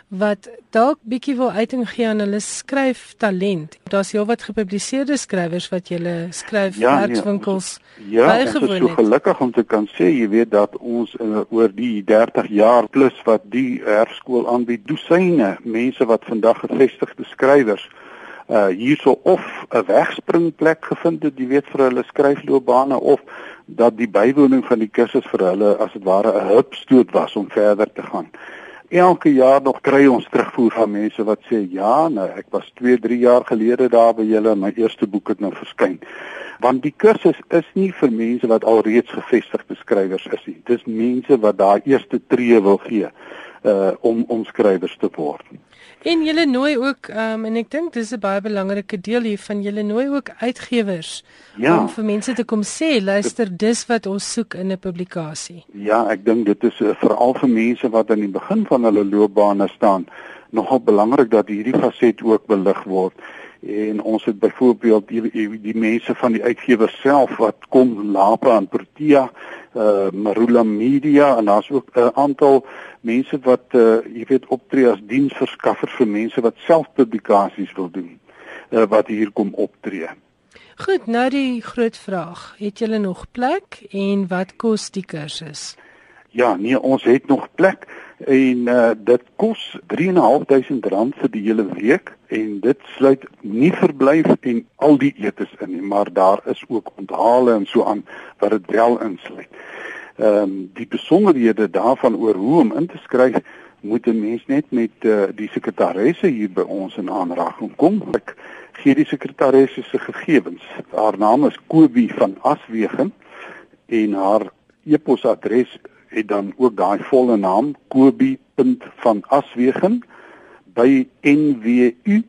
wat dalk bietjie wil uiting gee aan hulle skryftalent. Daar's heelwat gepubliseerde skrywers wat julle skryfwerkswinkels ja, ja, bygewoon het. Ja, ek is so gelukkig om te kan sê jy weet dat ons uh, oor die 30 jaar plus wat die herskool aanbied, dosyne mense wat vandag gevestigde skrywers uh hierso of 'n wegspringplek gevind het, jy weet vir hulle skryfloopbane of dat die bywoning van die kursus vir hulle as dit ware 'n hupstoot was om verder te gaan. Elke jaar nog kry ons terugvoer van mense wat sê ja, nou ek was 2, 3 jaar gelede daar by julle en my eerste boek het nou verskyn. Want die kursus is nie vir mense wat alreeds gevestigde skrywers is nie. Dis mense wat daai eerste tree wil gee uh om om skrywers te word. En julle nooi ook um, en ek dink dis 'n baie belangrike deel hier van julle nooi ook uitgewers ja. om vir mense te kom sê luister dis wat ons soek in 'n publikasie. Ja, ek dink dit is uh, veral vir mense wat aan die begin van hulle loopbane staan nogal belangrik dat hierdie faset ook belig word en ons het byvoorbeeld die, die, mense van die uitgewer self wat kom Lapa en Protea uh Marula Media en daar's ook 'n uh, aantal mense wat uh jy weet optree as diensverskaffer vir mense wat self publikasies wil doen uh, wat hier kom optree. Goed, nou die groot vraag, het julle nog plek en wat kos die kursus? Ja, nee, ons het nog plek en uh, dit kos 3.500 rand vir die hele week en dit sluit nie verblyf en al die etes in nie, maar daar is ook onthale en so aan wat dit wel insluit. Ehm um, die besonderhede daarvan oor hoe om in te skryf moet 'n mens net met uh, die sekretaresse hier by ons in aanraking kom. Ek gee die sekretaresse se gegevens. Haar naam is Kobie van Aswegen en haar e-posadres het dan ook daai volle naam kobie.vanaswegen by nwu.ac.za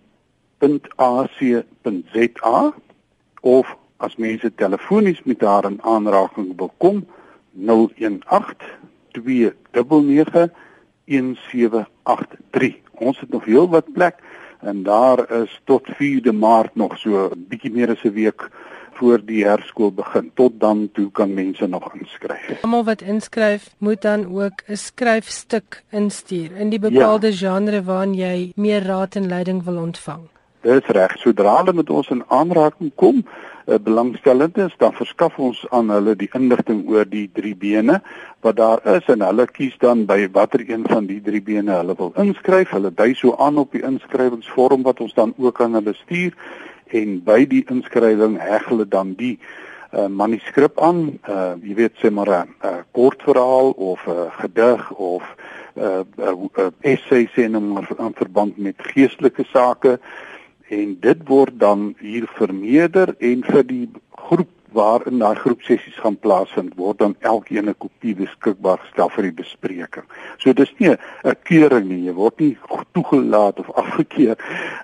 of as mense telefonies met haar in aanraking wil kom 018 299 1783 ons het nog heel wat plek en daar is tot 4de maart nog so 'n bietjie meer as 'n week voor die herskool begin. Tot dan toe kan mense nog inskryf. Almal wat inskryf, moet dan ook 'n skryfstuk instuur in die bepaalde ja. genre waarin jy meer raad en leiding wil ontvang. Dis reg. Sodra hulle met ons in aanraking kom, uh, belangstellend is, dan verskaf ons aan hulle die inligting oor die drie bene wat daar is en hulle kies dan by watter een van die drie bene hulle wil inskryf. Hulle dui so aan op die inskrywingsvorm wat ons dan ook aan hulle stuur en by die inskrywing heg hulle dan die uh, manuskrip aan, uh, jy weet sê maar 'n uh, kort verhaal of 'n uh, gedig of 'n uh, uh, uh, essay sien in, in verband met geestelike sake en dit word dan hier vermeerder en vir die groep waarin daai groepsessies gaan plaasvind word dan elkeen 'n kopie beskikbaar gestel vir die bespreking. So dis nie 'n keuring nie, jy word nie toegelaat of afgekeur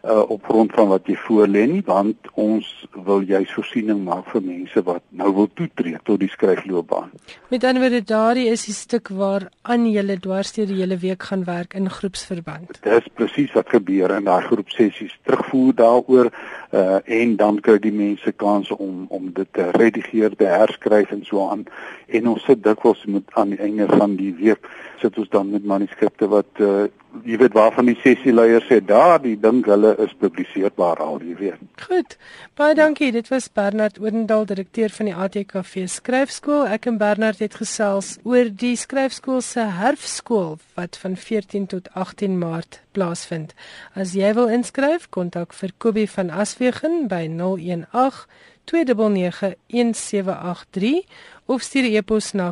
uh, op grond van wat jy voorlê nie, want ons wil juis voorsiening maak vir mense wat nou wil toetree tot die skryfloopbaan. Met ander woorde, daardie is die stuk waar aan julle dwarsteer die hele week gaan werk in groepsverband. Dis presies wat gebeur in daai groepsessies. Terugvoer daaroor uh, en dan kry die mense kans om om dit te redigeer, te herskryf en so aan. En ons sit dikwels met aan die einde van die week sit ons dan met manuskripte wat uh, jy weet waarvan die sessieleiers sê daar die dink hulle is publiseerbaar al, jy weet. Goed. Baie dankie. Dit was Bernard Odendaal, direkteur van die ATKV Skryfskool. Ek en Bernard het gesels oor die skryfskool se herfskool wat van 14 tot 18 Maart plaasvind. As jy wil inskryf, kontak vir Kobie van Aswegen by 018 2991783 of stuur e-pos na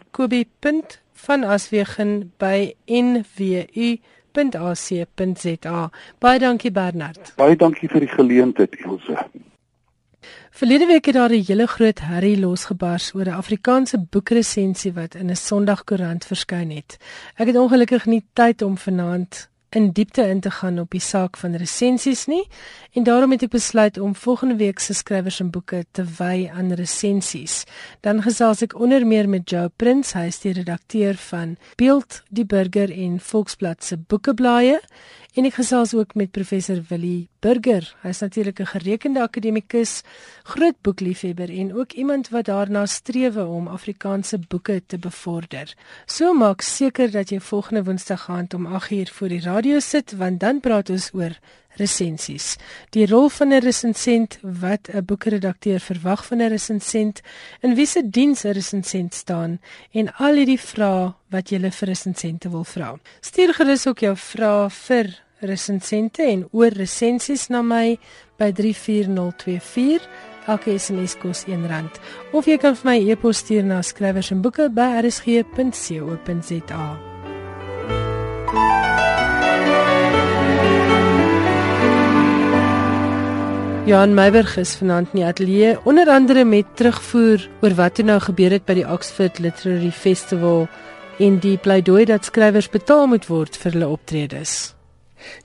kobie.vanaswegen@nwu.ac.za. Baie dankie Bernard. Baie dankie vir die geleentheid Ilse. Verlede week het daar 'n hele groot herrie losgebars oor 'n Afrikaanse boekresensie wat in 'n Sondagkoerant verskyn het. Ek het ongelukkig nie tyd om vanaand in diepte in te gaan op die saak van resensies nie en daarom het ek besluit om volgende week se skrywers en boeke te wy aan resensies. Dan gesels ek onder meer met Joe Prins, hy is die redakteur van Beeld die Burger en Volksblad se boekeblaaie en ek gesels ook met professor Willie Burger. Hy's natuurlik 'n gerekende akademikus, groot boekliefhebber en ook iemand wat daarna streef om Afrikaanse boeke te bevorder. So maak seker dat jy volgende Woensdag aand om 8uur voor die radio sit want dan praat ons oor resensies. Die rol van 'n resensent, wat 'n boekredakteur verwag van 'n resensent, in wie se diens 'n resensent staan en al hierdie vrae wat jy vir resensente wil vra. Stuur gerus ook jou vrae vir resensente en oor resensies na my by 34024. Elke SMS kos R1 of jy kan vir my e-pos stuur na skrywersenboeke@rsg.co.za. Johan Meiberg is vanaand in die ateljee onder andere met terugvoer oor wat toe nou gebeur het by die Oxford Literary Festival en die pleidooi dat skrywers betaal moet word vir hulle optredes.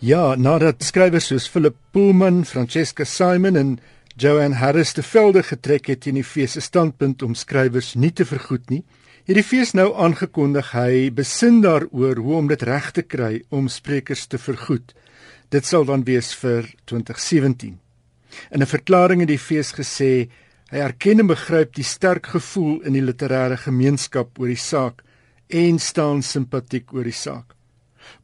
Ja, nadat skrywers soos Philip Pullman, Francesca Simon en Joanne Harris te velde getrek het teen die fees se standpunt om skrywers nie te vergoed nie, het die fees nou aangekondig hy besin daaroor hoe om dit reg te kry om sprekers te vergoed. Dit sal dan wees vir 2017. In 'n verklaring het die fees gesê hy erken en begryp die sterk gevoel in die literêre gemeenskap oor die saak en staan simpatiek oor die saak.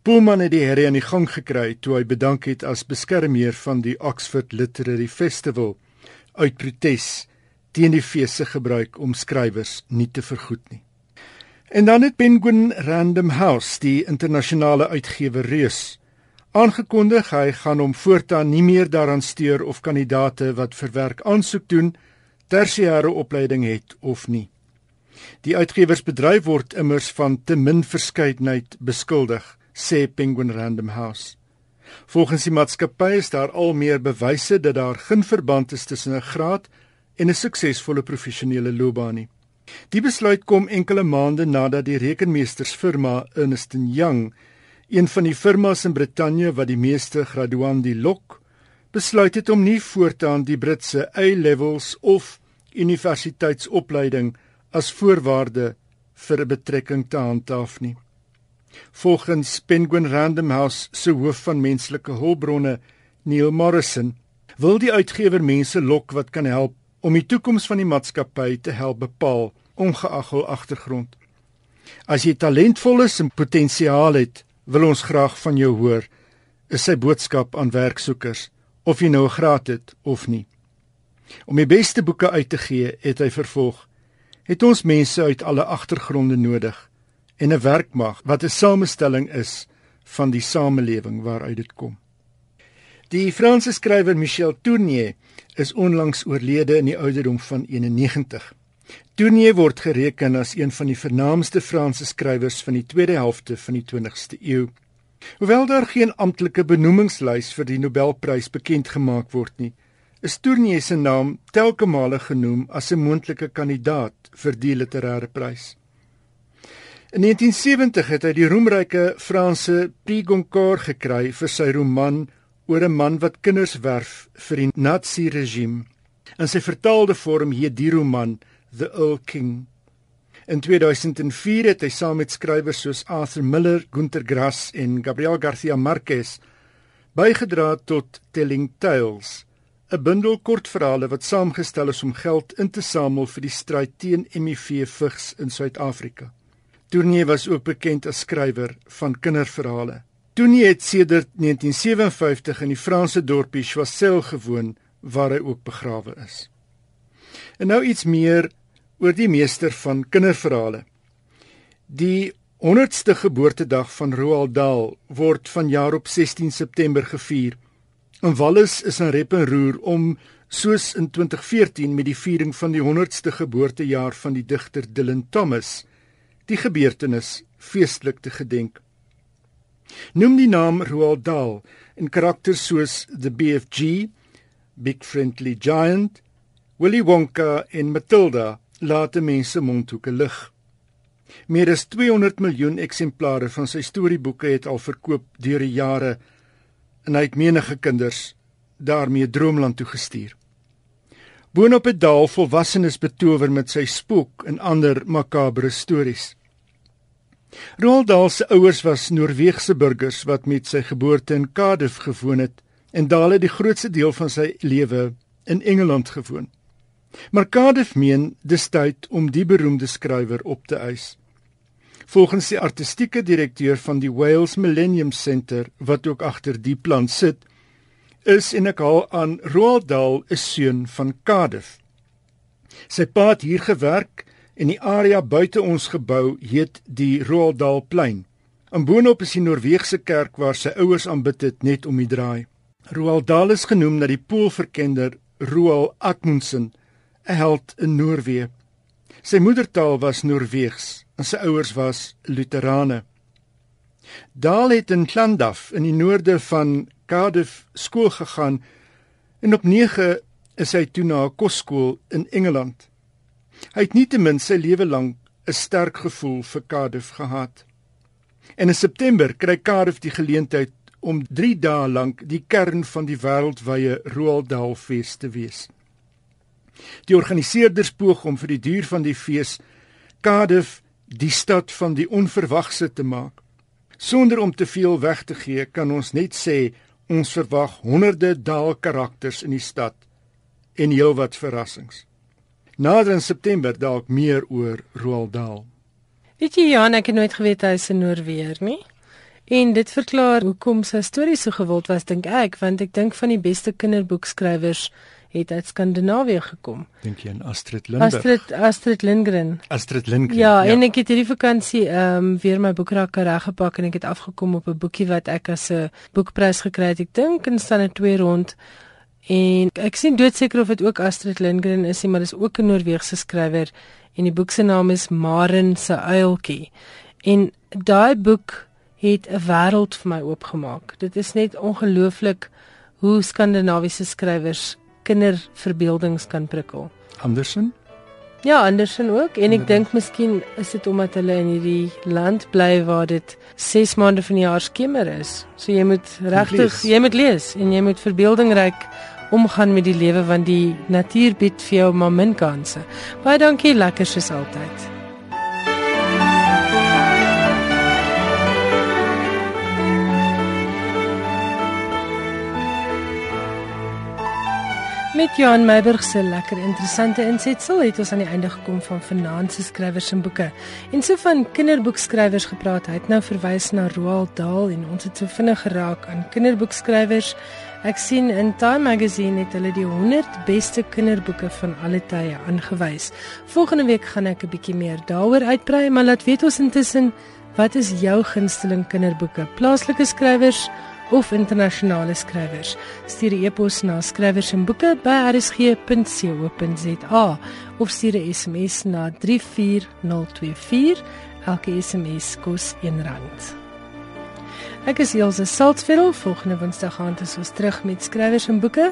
Pullman het die herrie aan die gang gekry toe hy bedank het as beskermheer van die Oxford Literary Festival uit protes teen die fees se gebruik om skrywers nie te vergoed nie. En dan het Penguin Random House, die internasionale uitgewer reus, aangekondig hy gaan hom voortaan nie meer daaraan steur of kandidate wat vir werk aansoek doen tersiêre opleiding het of nie. Die uitgewersbedryf word immers van te min verskeidenheid beskuldig, sê Penguin Random House. Volgens die maatskappy is daar al meer bewyse dat daar geen verband is tussen 'n graad en 'n suksesvolle professionele loopbaan nie. Die besluit kom enkele maande nadat die rekenmeestersfirma Ernst & Young een van die firmas in Brittanje wat die meeste graduandi lok, besluit het om nie voortaan die Britse A-levels of universiteitsopleiding as voorwaarde vir 'n betrekking te handhaaf nie. Volgens Penguin Random House se hoof van menslike hulpbronne, Neil Morrison, wil die uitgewer mense lok wat kan help om die toekoms van die maatskappy te help bepaal, ongeag hul agtergrond. As jy talentvol is en potensiaal het, wil ons graag van jou hoor. Is sy boodskap aan werksoekers of jy nou 'n graad het of nie. Om die beste boeke uit te gee, het hy vervolg, het ons mense uit alle agtergronde nodig en 'n werkmag wat 'n samestelling is van die samelewing waaruit dit kom. Die Franse skrywer Michel Tournier is onlangs oorlede in die ouderdom van 91. Tournier word gereken as een van die vernaamste Franse skrywers van die tweede helfte van die 20ste eeu. Hoewel daar geen amptelike benoemingslys vir die Nobelprys bekend gemaak word nie, is Tournier se naam telke male genoem as 'n moontlike kandidaat vir die literêre prys. In 1970 het hy die roemryke Franse Prix Goncourt gekry vir sy roman oor 'n man wat kinders werf vir die Nazi-regime. In sy vertaalde vorm heet die roman The Earl King. In 2004 het hy saam met skrywers soos Arthur Miller, Günter Grass en Gabriel Garcia Marquez bygedra tot Telling Tales, 'n bundel kortverhale wat saamgestel is om geld in te samel vir die stryd teen HIV-vigs in Suid-Afrika. Tournier was ook bekend as skrywer van kinderverhale. Tournier het sedert 1957 in die Franse dorpie Choiseul gewoon waar hy ook begrawe is. En nou iets meer oor die meester van kinderverhale. Die 100ste geboortedag van Roald Dahl word vanjaar op 16 September gevier. En Wallis is in rep en roer om soos in 2014 met die viering van die 100ste geboortejaar van die digter Dylan Thomas die gebeurtenis feestelik te gedenk. Noem die naam Roald Dahl en karakters soos the BFG, Big Friendly Giant, Willy Wonka en Matilda laat mense mondhoeke lig. Meer as 200 miljoen eksemplare van sy storieboeke het al verkoop deur die jare en hy het menige kinders daarmee droomland toe gestuur. Boonop het Daal volwassenes betower met sy spook en ander makabre stories. Roald Dahl se ouers was Noorse burgers wat met sy geboorte in Cardiff gewoon het en Dahl het die grootste deel van sy lewe in Engeland gewoon. Maar Cardiff meen dis tyd om die beroemde skrywer op te eis. Volgens die artistieke direkteur van die Wales Millennium Centre wat ook agter die plan sit, is en ek haal aan Roald Dahl 'n seun van Cardiff. Sy pa het hier gewerk en die area buite ons gebou heet die Roald Dahl plein. En boonop is die Noorse kerk waar sy ouers aanbid het net om die draai. Roald Dahl is genoem na die poolverkender Roald Amundsen, 'n held in Noorwe. Sy moedertaal was Noorweegs en sy ouers was Lutherane. Dahl het in Llandaf in die noorde van Cardiff skool gegaan en op 9 is hy toe na 'n kosskool in Engeland. Hy het nietemin sy lewe lank 'n sterk gevoel vir Cardiff gehad. En in September kry Cardiff die geleentheid om 3 dae lank die kern van die wêreldwye Roald Dahl fees te wees. Die organiseerders poog om vir die duur van die fees Cardiff die stad van die onverwagse te maak. Sonder om te veel weg te gee, kan ons net sê ons verwag honderde Dahl karakters in die stad en heelwat verrassings. Nader in September dalk meer oor Roald Dahl. Weet jy Jan, ek het nooit geweet hy is 'n Noorweer nie. En dit verklaar hoekom sy stories so gewild was dink ek, want ek dink van die beste kinderboekskrywers het uit Skandinawië gekom. Dink jy aan Astrid Lindgren? Astrid Astrid Lindgren. Astrid Lindgren. Ja, ja. en ek het hierdie vakansie ehm um, weer my boekrak reggepak en ek het afgekom op 'n boekie wat ek as 'n boekprys gekry het. Ek dink in staan 'n 2 rond. En ek sien doodseker of dit ook Astrid Lindgren is, maar dis ook 'n Noorse skrywer en die boek se naam is Maren se uiltjie. En daai boek het 'n wêreld vir my oopgemaak. Dit is net ongelooflik hoe skandinawiese skrywers kinderverbeeldings kan prikkel. Andersen? Ja, Andersen ook en ek ja. dink miskien is dit omdat hulle in hierdie land bly waar dit 6 maande van die jaar skemer is. So jy moet regtig jy moet lees en jy moet verbeeldingryk omgaan met die lewe want die natuur bied vir jou maar min kansse. Baie dankie, lekker soos altyd. Met Johan Meiburg se lekker interessante insetsel het ons aan die einde gekom van Finansie Skrywers en Boeke. En so van kinderboekskrywers gepraat, hy het nou verwys na Roald Dahl en ons het so vinnig geraak aan kinderboekskrywers. Ek sien in Time Magazine het hulle die 100 beste kinderboeke van alle tye aangewys. Volgende week gaan ek 'n bietjie meer daaroor uitbrei, maar laat weet ons intussen, wat is jou gunsteling kinderboeke? Plaaslike skrywers of internasionale skrywers. Stuur 'n e-pos na skrywersenboeke@rsg.co.za of stuur 'n SMS na 34024. Elke SMS kos R1. Ek is Elsje Saltzfeld. Volgende Woensdag aand is ons terug met skrywers en boeke.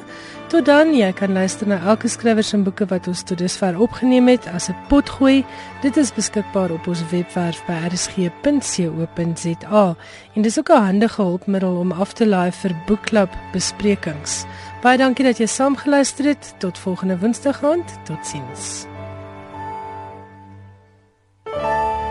Tot dan, jy kan luister na elke skrywers en boeke wat ons tot dusver opgeneem het as 'n potgooi. Dit is beskikbaar op ons webwerf by rsg.co.za en dis ook 'n handige hulpmiddel om af te laai vir boekklub besprekings. Baie dankie dat jy saamgeluister het. Tot volgende Woensdag aand. Totsiens. thank you